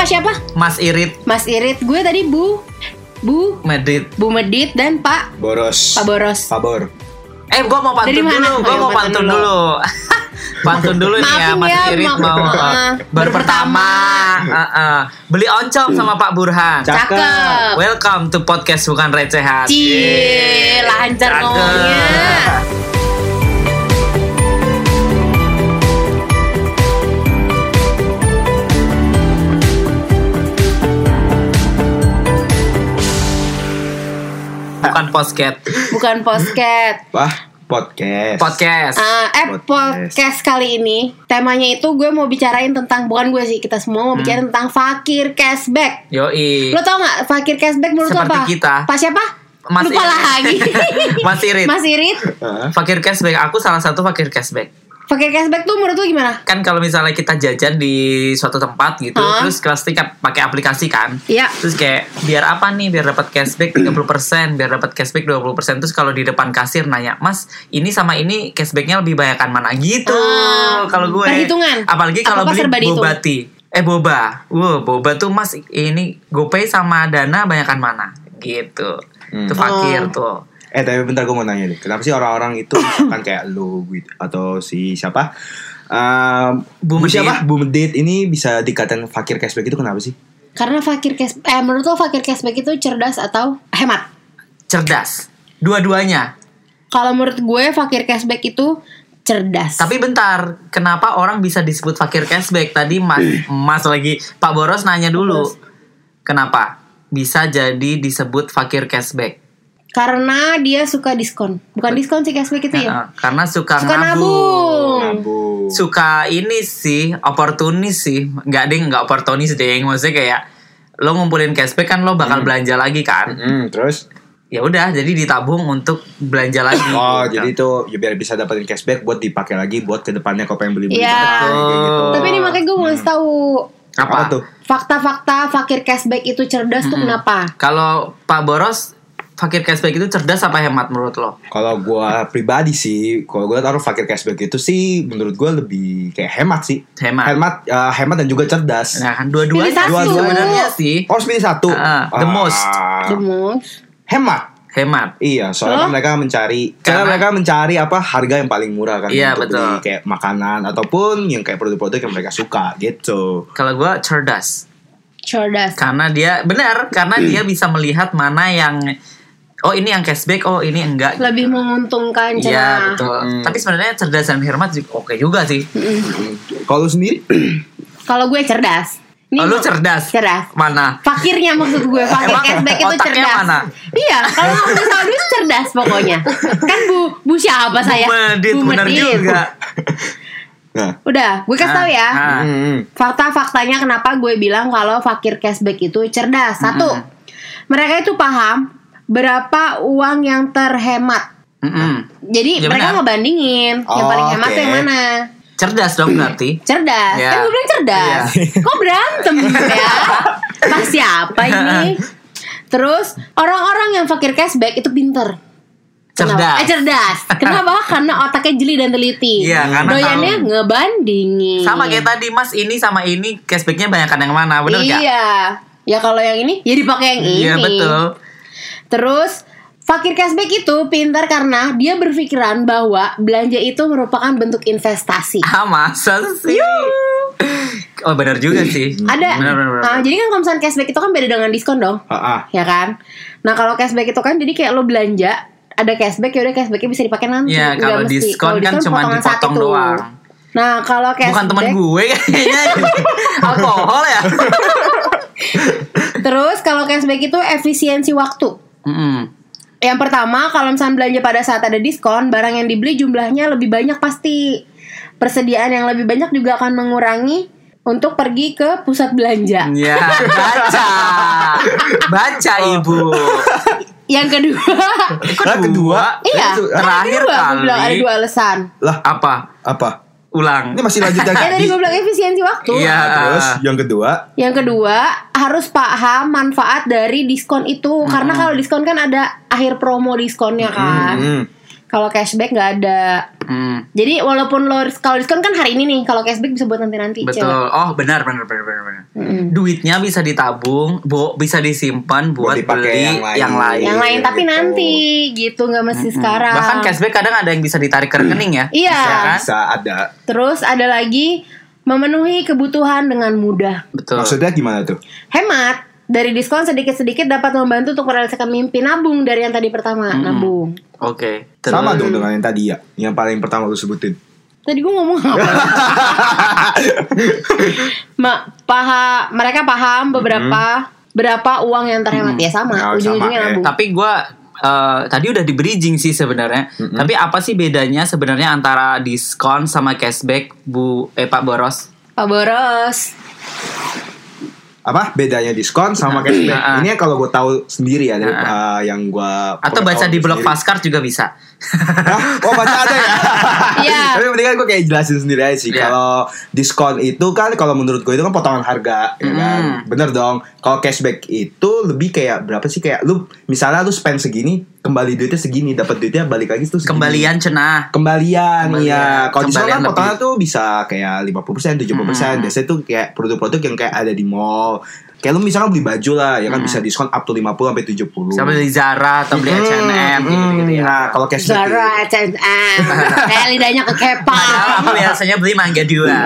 Apa siapa? Mas Irit Mas Irit. Gue tadi Bu Bu Medit. Bu Medit dan Pak Boros. Pak Boros. Pabor. Eh, gua mau pantun dulu. Gua Ayo, mau pantun pantun dulu. dulu. pantun dulu nih ya, Mas ya, Irit ma- mau uh, uh, baru pertama. Uh, uh, beli oncom sama Pak Burhan. Cak- Cakep. Welcome to podcast bukan recehan. Cie, lancar ngomongnya. Bukan posket. Bukan posket. Wah, podcast. Podcast. Ah, eh Podcast. podcast kali ini temanya itu gue mau bicarain tentang bukan gue sih kita semua mau bicarain tentang fakir cashback. Yoi. Lo tau nggak fakir cashback menurut lo Seperti apa? kita. Pak siapa? Mas Lupa Irit. lagi. Mas Irit. Mas Irit. Fakir cashback. Aku salah satu fakir cashback. Fakir cashback tuh menurut lo gimana? Kan kalau misalnya kita jajan di suatu tempat gitu, Hah? terus pasti pakai aplikasi kan. Iya. Terus kayak biar apa nih? Biar dapat cashback 30%, biar dapat cashback 20%. Terus kalau di depan kasir nanya, "Mas, ini sama ini cashbacknya lebih banyakan mana?" Gitu. Ah, kalau gue. perhitungan. Apalagi kalau beli boba tea. Eh boba. Wow, boba tuh Mas ini GoPay sama Dana banyakan mana? Gitu. Hmm. Itu fakir Oh. tuh. Eh tapi bentar gue mau nanya deh. Kenapa sih orang-orang itu misalkan kayak lu gitu atau si siapa? Um, Bu Medit. siapa? Bu Medit ini bisa dikatain fakir cashback itu kenapa sih? Karena fakir cash eh menurut lo fakir cashback itu cerdas atau hemat? Cerdas. Dua-duanya. Kalau menurut gue fakir cashback itu cerdas. Tapi bentar, kenapa orang bisa disebut fakir cashback? Tadi Mas Mas lagi Pak Boros nanya dulu. Boros. Kenapa bisa jadi disebut fakir cashback? Karena dia suka diskon. Bukan diskon sih cashback itu ya. Nah, karena suka, Suka nabung. nabung. Suka ini sih, oportunis sih. Enggak deh, enggak oportunis deh. Maksudnya kayak lo ngumpulin cashback kan lo bakal belanja lagi kan? Hmm, terus? Ya udah, jadi ditabung untuk belanja lagi. Oh, Gitu. jadi itu ya biar bisa dapetin cashback buat dipakai lagi buat ke depannya kalau pengen beli-beli Iya. barang, kayak gitu. Tapi ini makanya gue mau ngasih tahu apa? Apa tuh? fakta-fakta fakir cashback itu cerdas tuh kenapa? Kalau Pak Boros fakir cashback itu cerdas apa hemat menurut lo? Kalau gua pribadi sih, kalau gua taruh fakir cashback itu sih menurut gua lebih kayak hemat sih. Hemat. Hemat, eh, hemat dan juga cerdas. Nah, kan dua-duanya sih sebenarnya sih Oh, harus pilih satu. Ah, the most. The most. Hemat. hemat. Iya, soalnya kan mereka mencari, Karena- karena mereka mencari apa harga yang paling murah kan Iya, untuk betul. beli kayak makanan ataupun yang kayak produk-produk yang mereka suka gitu. Kalau gue cerdas, Cerdas. karena dia benar, karena dia bisa melihat mana yang oh ini yang cashback, oh ini enggak. Lebih menguntungkan Iya cerah. betul. Hmm. Tapi sebenarnya cerdas dan hemat juga oke juga sih. Hmm. Kalau sendiri, Kalau gue cerdas. oh, lu cerdas. Cerdas. Mana? Fakirnya maksud gue fakir Emang cashback itu cerdas. mana? Iya, kalau ngomong soal duit cerdas pokoknya. Kan Bu Bu siapa saya? Bu Medit, benar Medit. juga. nah, Udah, gue kasih tahu ya. Ah. hmm, Fakta-faktanya kenapa gue bilang kalau fakir cashback itu cerdas. Satu, mereka itu paham berapa uang yang terhemat. Mm-mm. Jadi Ya, mereka benar. ngebandingin yang Oh, paling hemat oke. yang mana. Cerdas dong berarti. Cerdas. Ya. Kan gue bilang cerdas. Kok berantem ya? Pas siapa ini? Terus orang-orang yang fakir cashback itu pinter. Kenapa? Cerdas. Eh cerdas. Kenapa? Karena otaknya jeli dan teliti. Iya, karena Doyannya tahu. ngebandingin. Sama kayak tadi Mas ini sama ini cashbacknya banyak yang mana, bener gak? Iya. Ya kalau yang ini ya dipakai yang ini. Iya betul. Terus fakir cashback itu pintar karena dia berpikiran bahwa belanja itu merupakan bentuk investasi. Ah masa sih? Oh benar juga sih. Ada. Benar, benar, benar. Ah, jadi kan kalau misalnya cashback itu kan beda dengan diskon dong. ah, ah. Ya kan? Nah, kalau cashback itu kan jadi kayak lo belanja ada cashback ya udah cashbacknya bisa dipakai nanti. Iya, kalau mesti. diskon Kalau kan cuma dipotong doang. Nah, kalau cashback Bukan teman gue kayaknya. Alkohol ya? Terus kalau cashback itu efisiensi waktu. Mm-mm. Yang pertama, kalau misalnya belanja pada saat ada diskon, barang yang dibeli jumlahnya lebih banyak pasti. Persediaan yang lebih banyak juga akan mengurangi untuk pergi ke pusat belanja. Ya, baca. Baca Ibu. Yang kedua, Lah, kedua? iya, Terakhir kedua, kali. bilang ada dua alasan. Lah, Apa? apa? Ulang. Ini masih lanjut yang Ya tadi gue bilang efisiensi waktu. Iya. Nah, terus yang kedua, Yang kedua, harus paham manfaat dari diskon itu. Karena kalau diskon kan ada akhir promo diskonnya kan. hmm, Kalau cashback nggak ada. Hmm, Jadi walaupun lo kalau diskon kan hari ini nih, kalau cashback bisa buat nanti-nanti. betul. cewek. Oh, benar benar benar benar. benar. Mm-mm. Duitnya bisa ditabung, bu, bisa disimpan buat, beli yang yang lain. lain. Yang lain tapi gitu. nanti gitu nggak mesti sekarang. Bahkan cashback kadang ada yang bisa ditarik ke rekening ya. Iya. Bisa kan? Bisa ada. Terus ada lagi memenuhi kebutuhan dengan mudah. Betul. Maksudnya gimana tuh? Hemat dari diskon sedikit-sedikit dapat membantu untuk merealisasikan mimpi nabung dari yang tadi pertama nabung. Oke. Terus- Sama dong dengan yang tadi ya. Yang paling pertama lu sebutin. Tadi gue ngomong apa? Ma, paha, mereka paham beberapa berapa uang yang terhemat ya sama Ya, ujung-ujungnya sama, eh. nabung. Tapi gue tadi udah di bridging sih sebenarnya. Tapi apa sih bedanya sebenarnya antara diskon sama cashback, Bu eh Pak Boros? Pak Boros. Apa bedanya diskon sama cashback? Nah, Ini kalau gue tahu sendiri ya dari, Nah. uh, yang gue Atau baca di blog Fastcard juga bisa. Hah? Oh baca ada ya? Iya. Tapi mendingan gue kayak jelasin sendiri aja sih. Iya. Kalau diskon itu kan kalau menurut gue itu kan potongan harga, ya kan? Hmm. Bener dong. Kalau cashback itu lebih kayak berapa sih kayak lu misalnya lu spend segini, kembali duitnya segini, dapat duitnya balik lagi tuh segini. Kembalian cenah. Kembalian, Kembalian. ya. Kalau kan lebih. potongan tuh bisa kayak 50%, 70%. Hmm. Biasanya tuh kayak produk-produk yang kayak ada di mall. Kayak lu misalnya beli baju lah, ya kan bisa diskon up to 50 sampai 70. Sama beli Zara atau beli H&M gitu-gitu ya. Nah, kalau cashback Zara, H&M, kayak lidahnya kekepa. Padahal biasanya beli mangga dua.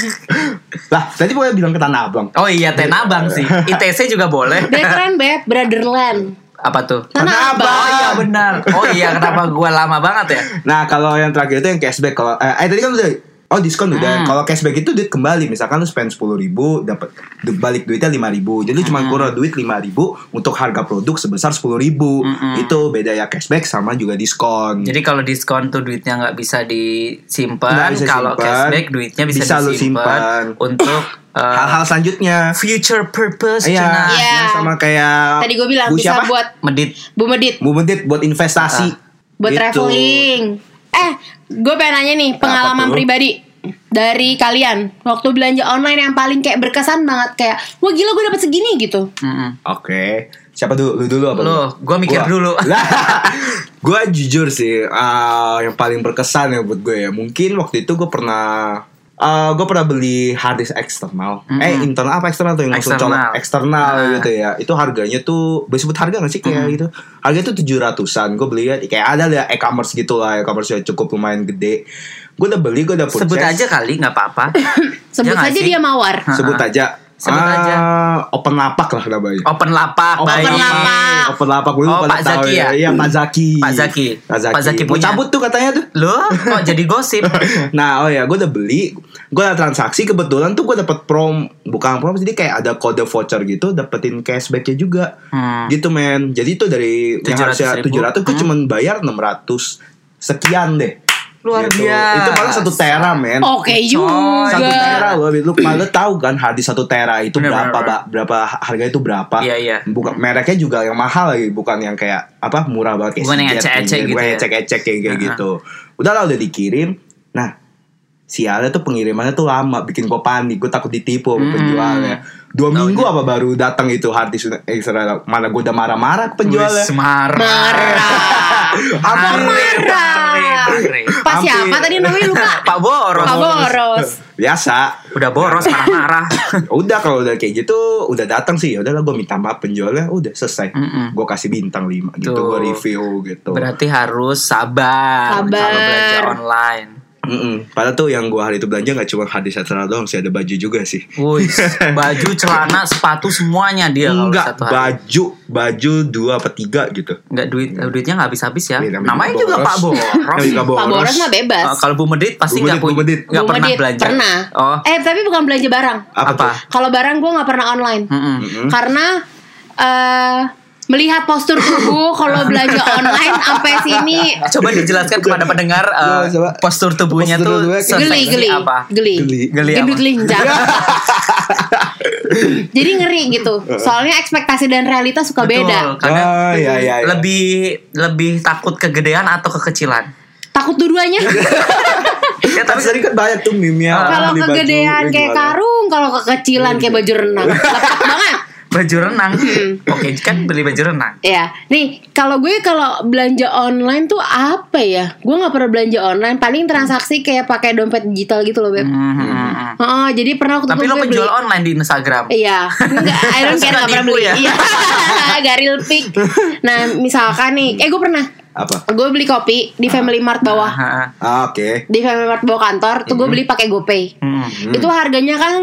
Lah, tadi gue bilang ke Tanah Abang. Oh iya, Tenabang sih. ITC juga boleh. Dia keren beb, Brotherland. Apa tuh? Tanah Tanah Abang. Oh iya benar. Oh iya, kenapa gue lama banget ya? Nah, kalau yang terakhir itu yang cashback. Kalau eh, eh, tadi kan udah Oh diskon udah. Hmm. Kalau cashback itu duit kembali. Misalkan lu spend sepuluh ribu, dapat du- balik duitnya lima ribu. Jadi lu cuma Hmm. kurang duit lima ribu untuk harga produk sebesar sepuluh ribu. Hmm. Itu beda ya cashback sama juga diskon. Jadi kalau diskon tuh duitnya nggak bisa disimpan, kalau cashback duitnya bisa, Bisa lu disimpan simpan. untuk uh, hal-hal selanjutnya. future purpose. Iya. Iya. yang sama kayak Tadi gue bilang Bu bisa siapa? buat Medit. Bu Medit, Bu Medit buat investasi. buat Gitu. traveling. Eh, gue pengen nanya nih pengalaman pribadi dari kalian waktu belanja online yang paling kayak berkesan banget kayak wah gila gue dapet segini gitu. Mm-mm. Oke, siapa dulu? Lu dulu apa? Lu, gua mikir dulu. gue jujur sih, ah, yang paling berkesan ya buat gue ya. Mungkin waktu itu gue pernah, gue pernah beli hard disk eksternal. Mm-mm. Eh internal apa eksternal tuh yang langsung Eksternal. colok eksternal Ah. gitu ya. Itu harganya tuh, boleh sebut harga gak sih kayak gitu? Harganya tuh tujuh ratusan. Gue beli ya, kayak ada ya e-commerce gitu lah, e-commerce yang cukup lumayan gede. Gue udah beli, gue udah purchase. Sebut aja kali, nggak apa-apa. Sebut Ya saja sih? dia mawar. Sebut aja. Sebut Ah, aja. Open lapak lah namanya. Open lapak, Open baik. lapak. Open lapak gue Oh, Pak Zaki ya? Iya Pak Zaki. Pak Zaki. Pak Zaki. Pak Zaki Mau punya. cabut tuh katanya tuh. Loh, kok jadi gosip? Nah, oh ya, gue udah beli, gue udah transaksi kebetulan tuh gue dapet prom, bukan prom, jadi kayak ada kode voucher gitu, dapetin cashbacknya juga, Hmm. gitu men. Jadi itu dari yang 700 harusnya ribu. 700 gue Hmm. cuman bayar 600 sekian deh. Luar Gitu. biasa. Itu malah satu tera men. Oke juga. Satu tera loh, lu malah tahu kan hadis satu tera itu Bener, berapa, bener, Pak? Berapa harga itu berapa? Iya, iya. Bukan mereknya juga yang mahal lagi, bukan yang kayak apa murah banget kayak Bukan yang ecek-ecek kayak gitu Bukan ya. ecek-ecek kayak kayak gitu. Udahlah udah dikirim. Nah, sialnya tuh pengirimannya tuh lama, bikin gue panik, gue takut ditipu Hmm. penjualnya. Dua minggu apa baru datang itu hadis Israel. Mana gue udah marah-marah ke penjualnya. Marah. Hampir. Marah. Pak siapa tadi namanya lupa? Pak Boros. Pak Boros. Biasa. Udah boros marah-marah. udah kalau udah kayak gitu udah datang sih udahlah gue minta maaf penjualnya udah selesai gue kasih bintang 5 gitu Tuh. gue review gitu Berarti harus sabar, Sabar. kalau belanja online. Mm-mm. padahal tuh yang gue hari itu belanja nggak cuma hadis secara doang sih ada baju juga sih Wih, baju, celana, sepatu semuanya dia enggak satu hari. baju baju dua apa tiga gitu Enggak duit eh, duitnya nggak habis-habis ya. Iya, namanya Namanya juga juga boros. Pak Boros. Pak Boros mah bebas. Eh, kalau Bu Medit pasti Bu nggak Medit, Bu punya Medit. nggak Bu pernah Medit, belanja. Pernah. Oh, Eh tapi bukan belanja barang. apa, Apa? Kalau barang gue nggak pernah online. mm-mm. Mm-mm. Karena eh melihat postur tubuh kalau belanja online sampai sini Coba dijelaskan kepada pendengar eh, Coba, postur tubuhnya Postur tuh geli geli apa? geli Geli. Geli gendut lincah jadi ngeri gitu soalnya ekspektasi dan realita suka Betul, beda Karena Oh, iya, iya, iya. lebih lebih takut kegedean atau kekecilan. takut dua-duanya Ya, tapi tadi kan banyak tuh meme Ah. kalau kegedean kayak gimana. karung kalau kekecilan kayak baju renang Lepek banget baju renang. Hmm. Oke, kan beli baju renang. Ya, nih kalau gue kalau belanja online tuh apa ya? Gue nggak pernah belanja online. Paling transaksi kayak pakai dompet digital gitu loh beb. Hmm. Oh, jadi pernah waktu Tapi lo penjual beli- online di Instagram. Iya, enggak, I don't care Suka nggak pernah beli. ya? Iya, gak real pick. Nah, misalkan nih, eh gue pernah, Apa? gue beli kopi di Family Mart bawah, Ah, Ah, Oke. di Family Mart bawah kantor, tuh gue beli pakai GoPay. hmm. Itu harganya kan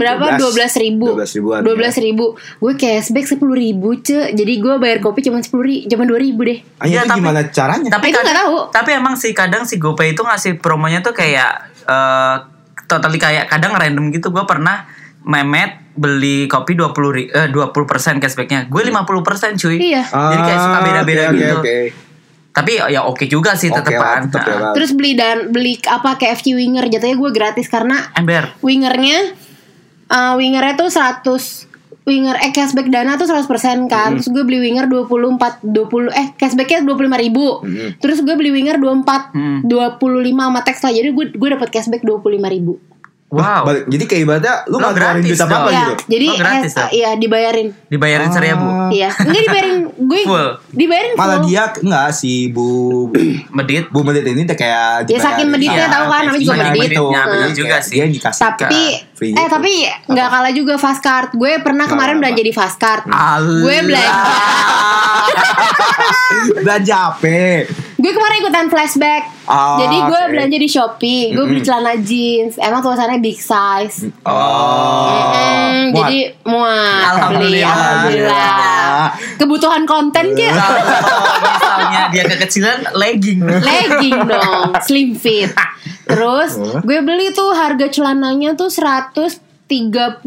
berapa? 12 Dua belas ribu. 12 ribuan, Dua belas ribu. Gue cashback sepuluh ribu ce. Jadi gue bayar kopi cuma sepuluh ribu, cuma dua ribu deh. Iya, tapi- gimana caranya? Tapi kadang- nggak tahu. Tapi emang sih kadang si GoPay itu ngasih promonya tuh kayak eh totally kayak kadang random gitu. Gue pernah memet beli kopi 20 ri, eh, 20% cashbacknya. Gue 50% cuy. Iya. Jadi kayak suka Ah, beda-beda oke, gitu. oke. Tapi ya oke juga sih tetepan. lah, tetep ya, Bang. Terus beli dan beli apa KFC winger jatuhnya gue gratis karena Ember. wingernya eh wingernya tuh 100 winger eh cashback dana tuh 100% kan. Terus gue beli winger 24 20 eh cashbacknya 25 ribu. Mm-mm. Terus gue beli winger 24 Hmm. 25 sama tax lah. Jadi gue gue dapat cashback 25 ribu. Wow. Balik- Jadi kayak ibaratnya lu Lo nggak gratis duit apa apa. Iya, gitu. jadi Oh, gratis eh, iya dibayarin. Dibayarin Ah. seribu. Iya, enggak dibayarin gue Full. dibayarin full. Malah dia enggak si Bu Medit. Bu Medit ini tuh kayak Ya, saking dibayarin meditnya sama tahu kan, namanya juga Iya, medit. itu. Ya, bener Kayak juga sih. Dia dikasih tapi free eh gitu. tapi nggak kalah juga fast card. Gue pernah kemarin apa-apa. belanja di fast card. Allah. Gue belanja. belanja apa? Gue kemarin ikutan flashback. Ah, Jadi gue oke. belanja di Shopee. Gue beli celana jeans. Emang tulisannya big size. Oh. Mm, Muat. jadi muat beli Alhamdulillah. alhamdulillah. Kebutuhan konten dia misalnya dia kekecilan legging. legging dong, slim fit. Terus Oh. gue beli tuh harga celananya tuh 130-an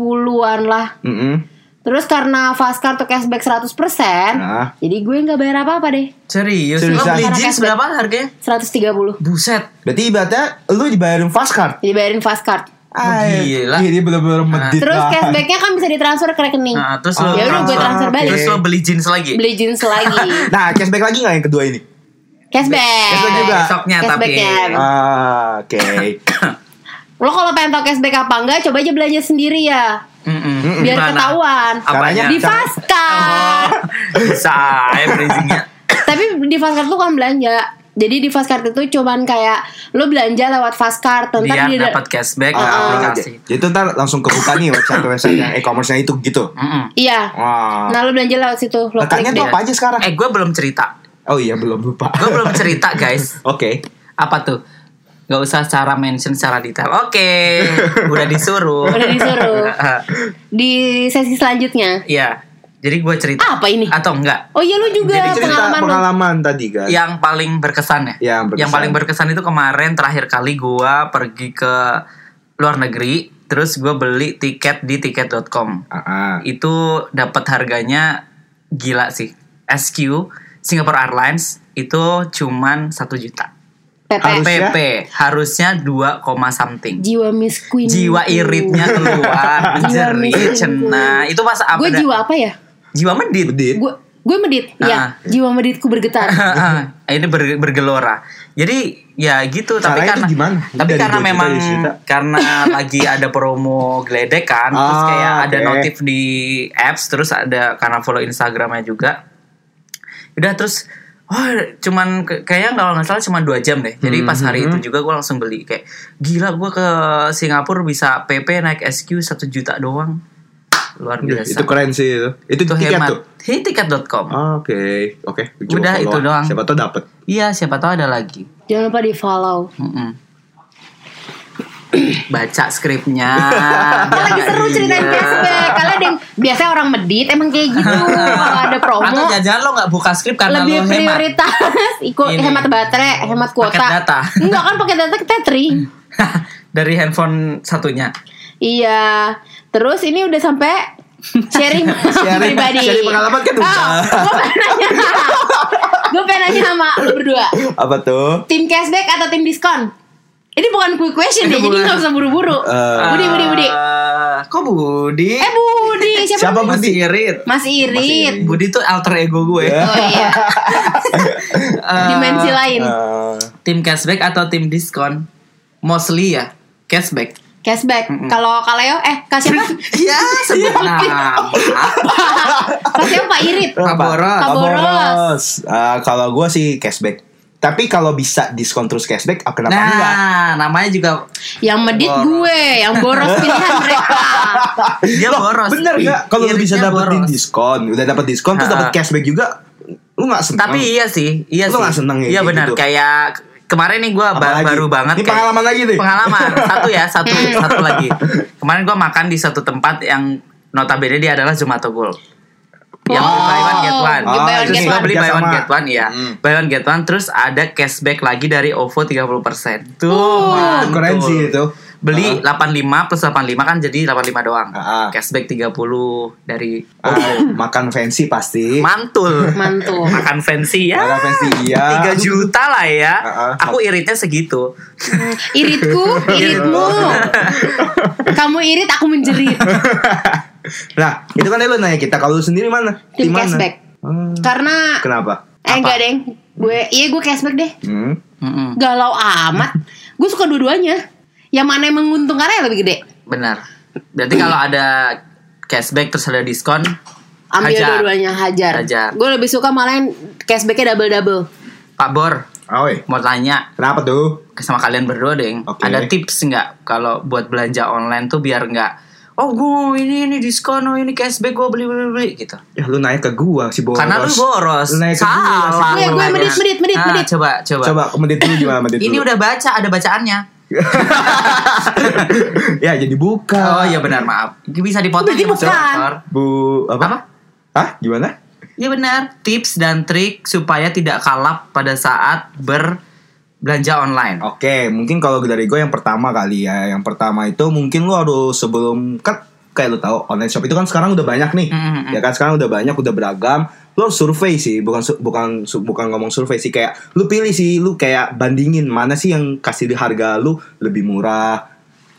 lah. Mm-mm. Terus karena fast card tuh cashback 100% Nah. Jadi gue gak bayar apa-apa deh Serius? Seriusan? Lo beli jeans cashback. berapa harganya? 130 Buset. Berarti ibaratnya lu dibayarin fast card. Jadi bayarin fast card Ay, gila. Ini bener-bener medit Terus cashbacknya kan bisa ditransfer ke rekening Nah, terus Ah. lo Ya udah gue transfer balik Terus lo beli jeans lagi? Beli jeans lagi Nah, cashback lagi nggak yang kedua ini? Cashback Cashback juga. Besoknya tapi. Cashbacknya Ah, oke. Lo kalau pengen tau cashback apa enggak Coba aja belanja sendiri ya Mm-mm. Biar Gimana? ketahuan Apanya? Di fast card Bisa ya bridgingnya. Tapi di fast card tuh kan belanja Jadi di fast card itu cuman kayak Lo belanja lewat fast card Ntar Biar dia dapat cashback ah. aplikasi. Jadi itu ntar langsung kebuka nih website-website yang e-commerce-nya itu gitu. Mm-mm. Iya Wah. Nah lo belanja lewat situ Lo Letaknya tuh apa aja sekarang? Eh gue belum cerita. Oh iya belum lupa. Gue belum cerita guys. Oke. Apa tuh? Gak usah secara mention secara detail. Oke, udah disuruh. Udah disuruh. Di sesi selanjutnya Iya. Jadi gue cerita. Apa ini? Atau enggak? Oh iya lu juga Jadi cerita pengalaman lu. pengalaman tadi kan. Yang paling berkesan ya? Yang berkesan. paling berkesan itu kemarin terakhir kali gue pergi ke luar negeri. Terus gue beli tiket di tiket.com. Ah, ah. Itu dapat harganya gila sih. SQ Singapore Airlines itu cuman satu juta. PP. PP harusnya 2, something. Jiwa Miss Queen. Jiwa iritnya keluar, menjerit, miskin. cena. Itu pas apa? Gue jiwa apa ya? jiwa medit. Bedit. Gue gue medit. Ah. Ya, jiwa meditku bergetar. ini ber- bergelora. Jadi ya gitu tapi Caranya karena itu gimana? tapi Dari karena memang karena lagi ada promo geledek kan terus Ah, kayak ada oke. notif di apps terus ada karena follow Instagramnya juga. Udah terus Oh, cuman kayaknya kalau nggak salah cuma dua jam deh. Jadi pas hari Hmm. itu juga gue langsung beli kayak gila gue ke Singapura bisa PP naik SQ satu juta doang. Luar biasa. Itu keren sih itu. Itu, Itu tiket hemat. tuh. Hey, tiket.com. Ah, Oke, oke. Coba Udah, follow itu doang. Siapa tau dapet. Iya, siapa tahu ada lagi. Jangan lupa di follow. Mm-mm. Baca skripnya. Kan lagi seru ceritain cashback. Kalian ada yang biasanya orang medit emang kayak gitu. Kalau ada promo Atau jajan lo nggak buka skrip karena lebih lo hemat. prioritas ikut Ini. hemat baterai, hemat kuota. Paket data. Enggak kan pakai data tethering. Dari handphone satunya. Iya. Terus ini udah sampai sharing, Sharing- pribadi. sharing pengalaman kan udah. gue pengen nanya. gue pengen nanya sama lu berdua. Apa tuh? Tim cashback atau tim diskon? Ini bukan quick question deh, jadi bukan. nggak usah buru-buru. Eh. Budi, Budi, Budi. Eh, kok Budi? Eh Budi, siapa? Siapa Budi? Masih irit. Mas Irit. Budi tuh alter ego gue. Ya. Oh iya. Eh, Dimensi lain. Tim cashback atau tim diskon? Mostly ya cashback. Cashback. Kalau Kaleo eh Kak siapa? Iya, sebut nama. Kak siapa Pak Irit? Pak Boros. Pak Boros. Ah, kalau gue sih cashback. Tapi kalau bisa diskon terus cashback, ah, kenapa enggak? Nah, namanya juga Yang medit Boros. gue, yang boros pilihan mereka. dia boros. Bener nggak? Kalau lu bisa dapetin boros. diskon, udah dapet diskon terus dapet cashback juga, lu nggak seneng? Tapi iya sih, iya Lu sih. nggak seneng ya Iya kayak benar, gitu? kayak kemarin nih gue Apalagi? baru banget Ini kayak- pengalaman lagi nih. Pengalaman satu ya, satu satu lagi. Kemarin gue makan di satu tempat yang notabene dia adalah Zomato Gold. Yang Oh, buy one get one. buy one get Terus one. beli buy one get one ya. Hmm. Buy one get one terus ada cashback lagi dari OVO 30%. Tuh, Oh. Keren sih itu. Beli Ah. 85 plus 85 kan jadi 85 doang. Ah. Cashback 30 dari Ah, makan fancy pasti. mantul. Mantul. Makan fancy ya. Makan fancy iya. 3 juta lah ya. Ah, ah. Aku iritnya segitu. Hmm, Iritku, iritmu. Kamu irit, aku menjerit. Nah, itu kan lu nanya kita kalau lu sendiri mana? Tim Di mana? cashback. Hmm, Karena Kenapa? eh enggak deng. Gue iya gue cashback deh. Hmm. Mm-mm. Galau amat. Gue suka dua-duanya. Yang mana yang menguntungkan yang lebih gede? Benar. Berarti kalau ada cashback terus ada diskon, Ambil Hajar. dua-duanya hajar. Hajar. Gue lebih suka malah yang cashbacknya double-double. Pak Bor Oh, iya. mau tanya Kenapa tuh? sama kalian berdua deh, Oke. ada tips nggak kalau buat belanja online tuh biar nggak oh gue ini ini diskon oh ini cashback gue beli beli beli gitu. Ya lu nanya ke gua si boros. Karena lu boros. Lu nanya ke gua, si Salah. Gue- gue medit, medit, medit, Nah, medit. Coba coba. Coba medit dulu gimana medit Ini dulu. udah baca ada bacaannya. ya jadi buka. Oh iya benar maaf. Bisa dipotong Berarti ya, bukan. Dokter. Bu apa? Apa? Hah? Gimana? Iya benar. Tips dan trik supaya tidak kalap pada saat berbelanja online. Oke, mungkin kalau dari gue yang pertama kali ya. Yang pertama itu mungkin lu harus sebelum kan kayak lu tahu online shop itu kan sekarang udah banyak nih. Mm-mm. Ya kan sekarang udah banyak, udah beragam. Harus survei sih, bukan bukan bukan ngomong survei sih kayak lu pilih sih, lu kayak bandingin mana sih yang kasih di harga lu lebih murah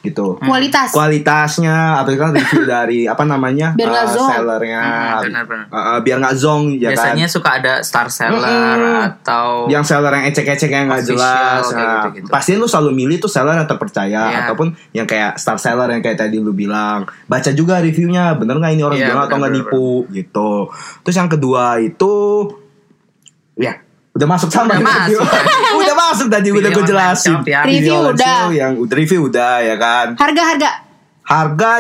gitu. Kualitas. Kualitasnya atau kan review dari apa namanya? Biar nggak eh, zong. sellernya. Hmm, eh, biar nggak zong ya Biasanya kan. suka ada star seller Mm-mm. atau yang seller yang ecek-ecek yang nggak jelas nah, gitu-gitu. pastiin lu selalu milih tuh seller yang terpercaya Iya. ataupun yang kayak star seller yang kayak tadi lu bilang baca juga reviewnya bener nggak ini orang Iya, bilang atau nggak bener, nipu gitu terus yang kedua itu ya udah masuk sama Udah masuk tadi. udah masuk tadi udah Video gue jelasin ya. Review Video online udah. yang udah review udah ya kan Harga-harga. harga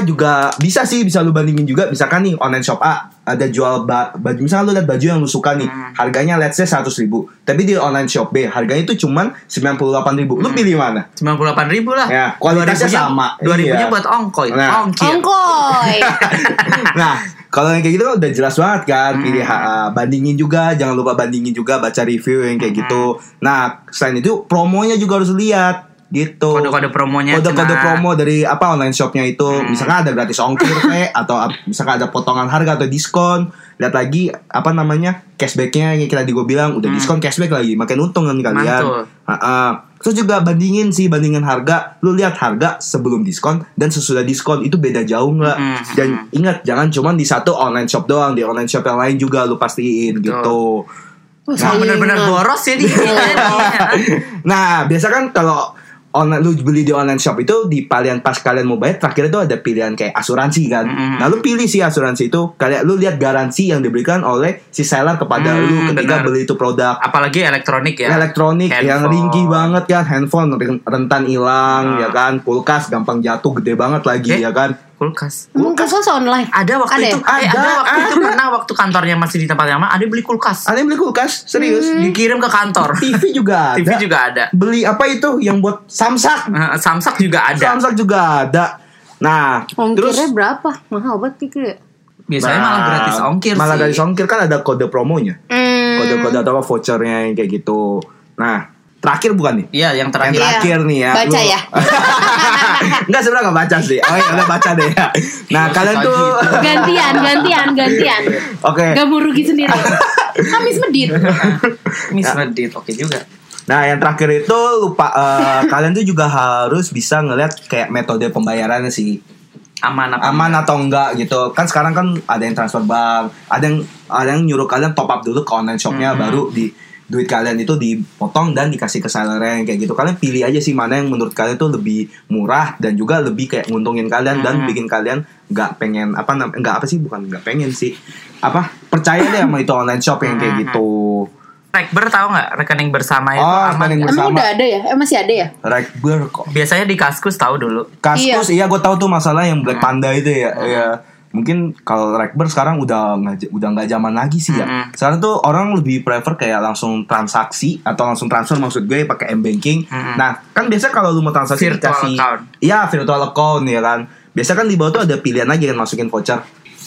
juga bisa sih bisa lu bandingin juga misalkan nih online shop A ada jual ba- baju misalkan lu lihat baju yang lu suka nih Hmm. harganya let's say 100 ribu tapi di online shop B harganya itu cuman 98 ribu lu pilih mana 98 ribu lah. Ya, kualitasnya 2000-nya sama. Dua ribunya Iya. buat ongkoy, Nah. ongkir. Ongkoy. nah kalau yang kayak gitu kan udah jelas banget kan Hmm. pilih ha- bandingin juga jangan lupa bandingin juga baca review yang kayak Hmm. gitu nah selain itu promonya juga harus lihat gitu Kode-kode promonya kode-kode promo dari apa online shopnya itu Hmm. misalkan ada gratis ongkir kayak atau misalkan ada potongan harga atau diskon lihat lagi apa namanya cashbacknya yang kita gue bilang udah diskon cashback lagi makin untung kan kalian Hmm. Mantul. Ha-ha. terus juga bandingin sih bandingin harga lu lihat harga sebelum diskon dan sesudah diskon itu beda jauh nggak Hmm. dan ingat jangan cuma di satu online shop doang di online shop yang lain juga lu pastiin Betul. gitu Oh, Nah, bener-bener saingan. boros ya dia. Nah, biasa kan kalau online lu beli di online shop itu di kalian pas kalian mau bayar terakhir itu ada pilihan kayak asuransi kan. Mm-mm. Nah, lu pilih sih asuransi itu kalian lu lihat garansi yang diberikan oleh si seller kepada Hmm, lu ketika benar. beli itu produk Apalagi elektronik ya. elektronik yang Handphone. ringkih banget kan, handphone ren- rentan hilang Nah. ya kan, kulkas gampang jatuh gede banget lagi Eh? ya kan. Kulkas. Hmm, kulkas online. Ada waktu Ada itu, ya? eh, ada, Ada, waktu itu ada. pernah waktu kantornya masih di tempat yang lama, ada beli kulkas. Ada yang beli kulkas, serius. Dikirim ke kantor. TV juga ada. TV juga ada. Beli apa itu yang buat samsak? Eh, Samsak juga ada. Samsak juga ada. Nah, terus Ongkirnya berapa? Mahal banget pikir ya. Biasanya Nah, malah gratis ongkir Malah sih. gratis ongkir kan ada kode promonya. Hmm. Kode-kode atau vouchernya yang kayak gitu. Nah, terakhir bukan nih? Iya, yang Yang terakhir. Iya. terakhir nih ya. Baca lu- ya. Enggak sebenarnya enggak baca sih. Oh iya, udah baca deh ya. Nah, kalian tuh Gantian, gantian, gantian. Oke. Gak mau rugi sendiri. Kamis medit. Miss Medit, oke juga. Nah, yang terakhir itu lupa eh, kalian tuh juga harus bisa ngeliat kayak metode pembayarannya sih. Aman apa? Aman atau enggak gitu. Kan sekarang kan ada yang transfer bank, ada yang ada yang nyuruh kalian top up dulu ke online shopnya Mhm. baru di duit kalian itu dipotong dan dikasih ke salary yang kayak gitu kalian pilih aja sih mana yang menurut kalian tuh lebih murah dan juga lebih kayak nguntungin kalian dan Hmm. bikin kalian nggak pengen apa nggak apa sih bukan nggak pengen sih apa percaya deh sama itu online shop yang kayak Hmm. gitu Rekber tahu nggak rekening bersama itu Oh, aman rekening nggak? Emang Bersama. udah ada ya? Eh masih ada ya? Rekber kok biasanya di Kaskus tahu dulu Kaskus iya, gue tahu tuh masalah yang Hmm. Black Panda itu ya. Ya mungkin kalau Rekber sekarang udah nggak udah nggak zaman lagi sih ya. Mm-mm. Sekarang tuh orang lebih prefer kayak langsung transaksi atau langsung transfer maksud gue pakai m banking. Mm-mm. Nah kan biasa kalau lu mau transaksi Virtual dikasih, account. Iya virtual account ya kan. Biasa kan di bawah tuh ada pilihan aja kan masukin voucher.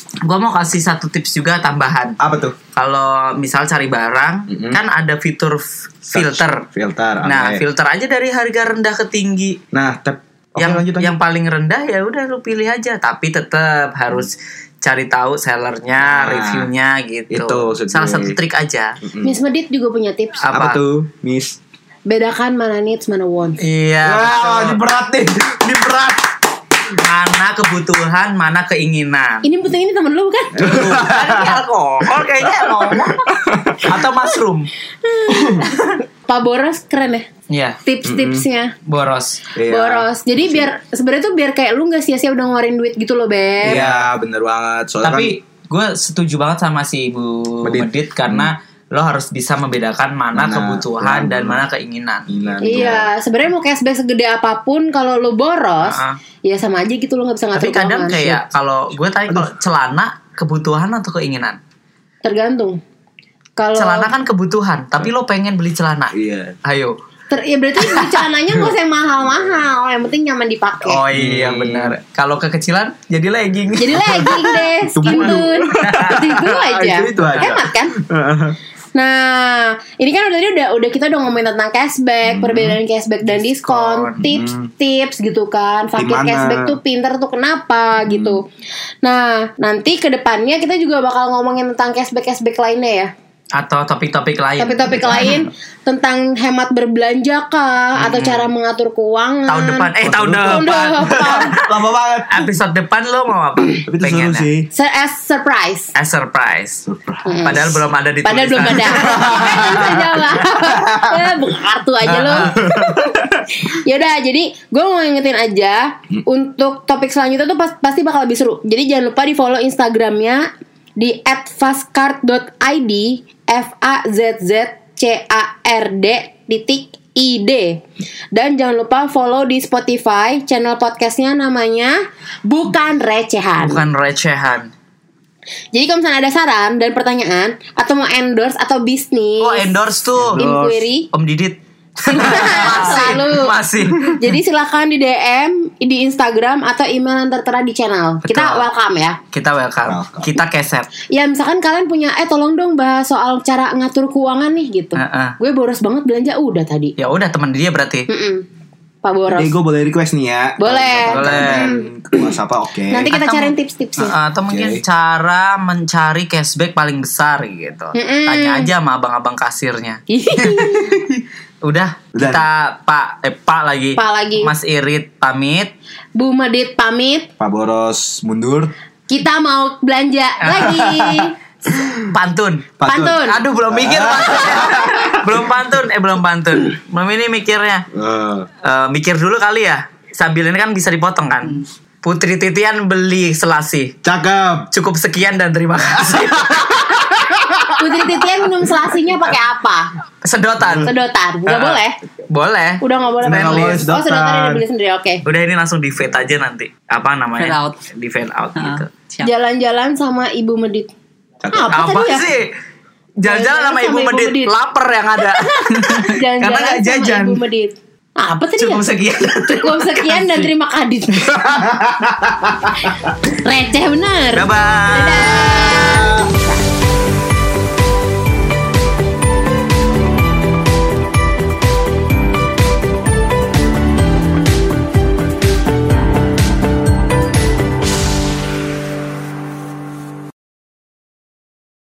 gue mau kasih satu tips juga tambahan Apa tuh? kalau misal cari barang Mm-mm. kan ada fitur filter Filter. nah filter aja dari harga rendah ke tinggi Nah, tap. Oke, yang lanjut, lanjut. yang paling rendah ya udah lu pilih aja tapi tetap harus cari tahu sellernya Nah, reviewnya gitu itu salah satu trik aja Mm-mm. Miss Medit juga punya tips. apa? apa? tuh, Miss? Bedakan mana needs, mana wants. iya Wah, betul. ini berat nih. Ini berat. mana kebutuhan mana keinginan Ini betul ini temen lu kan? Bukan ini alkohol kayaknya ngomong atau mushroom Pak Boros keren ya Iya tips-tipsnya. boros Iya. Boros. Jadi biar sebenarnya tuh biar kayak lu nggak sia-sia udah ngeluarin duit gitu loh, Beb. Iya, bener banget. Soalnya tapi gue setuju banget sama si ibu Medit. Medit, karena lo harus bisa membedakan mana, Mana kebutuhan uang. dan mana keinginan kan Gila, Iya, sebenarnya mau cashback segede apa pun kalau lu boros, Ah. ya sama aja gitu lo nggak bisa ngatur tapi kadang kayak kalau gue tanya kalau celana kebutuhan atau keinginan tergantung. Kalau celana kan kebutuhan tapi lo pengen beli celana Iya. ayo ter, ya berarti beli celananya nggak usah yang mahal-mahal, yang penting nyaman dipakai. oh iya Hmm. benar kalau kekecilan jadi legging Jadi legging deh, skin tone. itu, aja. Itu- aja. Hemat kan? Nah, ini kan udah udah udah kita udah ngomongin tentang cashback, perbedaan cashback dan diskon, Diskon. tips-tips gitu kan. Fakir cashback tuh pinter tuh kenapa gitu. Nah, nanti ke depannya kita juga bakal ngomongin tentang cashback cashback lainnya ya. Atau topik-topik lain Topik-topik lain tentang hemat berbelanja kah atau cara mengatur keuangan. tahun depan eh tahun Tahun depan depan. Lama banget. episode depan lo mau apa Tapi itu seru sih. Sur- as surprise. as surprise Surprise. padahal belum ada di Padahal belum ada. Ya, buka kartu aja lo. Yaudah, jadi gue mau ngingetin aja untuk topik selanjutnya tuh pas- pasti bakal lebih seru. Jadi jangan lupa di follow Instagramnya di @fastcard.id f a z z c a r d titik id dan jangan lupa follow di Spotify channel podcastnya namanya bukan recehan. bukan recehan. Jadi kalau misalnya ada saran dan pertanyaan atau mau endorse atau bisnis, oh endorse tuh. Inquiry, Om Didit selalu. masih Jadi silahkan di DM di Instagram atau email yang tertera di channel. Kita Betul. welcome ya. kita welcome, Welcome. kita keset Ya misalkan kalian punya eh tolong dong bahas soal cara ngatur keuangan nih gitu. Heeh. Gue boros banget belanja udah tadi. ya udah teman dia berarti Mm-mm. Pak Boros. Jadi gue boleh request nih ya. Boleh. Boleh. Siapa? Oke. Nanti kita Atau- cariin tips-tipsnya. Uh, atau mungkin Oke. cara mencari cashback paling besar gitu Mm-mm. tanya aja sama abang-abang kasirnya udah, Udah. kita pak eh pak lagi Pak lagi. Mas Irit pamit Bu Medit pamit. Pak Boros mundur. Kita mau belanja lagi. pantun Pantun. aduh belum mikir pantunnya. belum pantun eh belum pantun belum ini mikirnya Eh, Eh, mikir dulu kali ya sambil ini kan bisa dipotong kan Putri Titian beli selasi cakep. cukup sekian dan terima kasih Putri Titian minum selasinya pakai apa? sedotan Sedotan. Gak Ah, boleh. boleh Udah gak boleh Udah pakai nggak boleh Oh sedotan sedotan. udah beli sendiri Oke Udah ini langsung di fade aja nanti. Apa namanya? Fade out. Di fade out gitu. Siap. Jalan-jalan sama Ibu Medit. Apa, Apa tadi ya? sih? Jalan-jalan sama Ibu Medit, lapar yang ada. Jalan-jalan Karena nggak sama jajan. Ibu Medit Apa tadi Cukup ya? sekian. Cukup sekian dan terima kasih Receh bener Bye bye. Dadah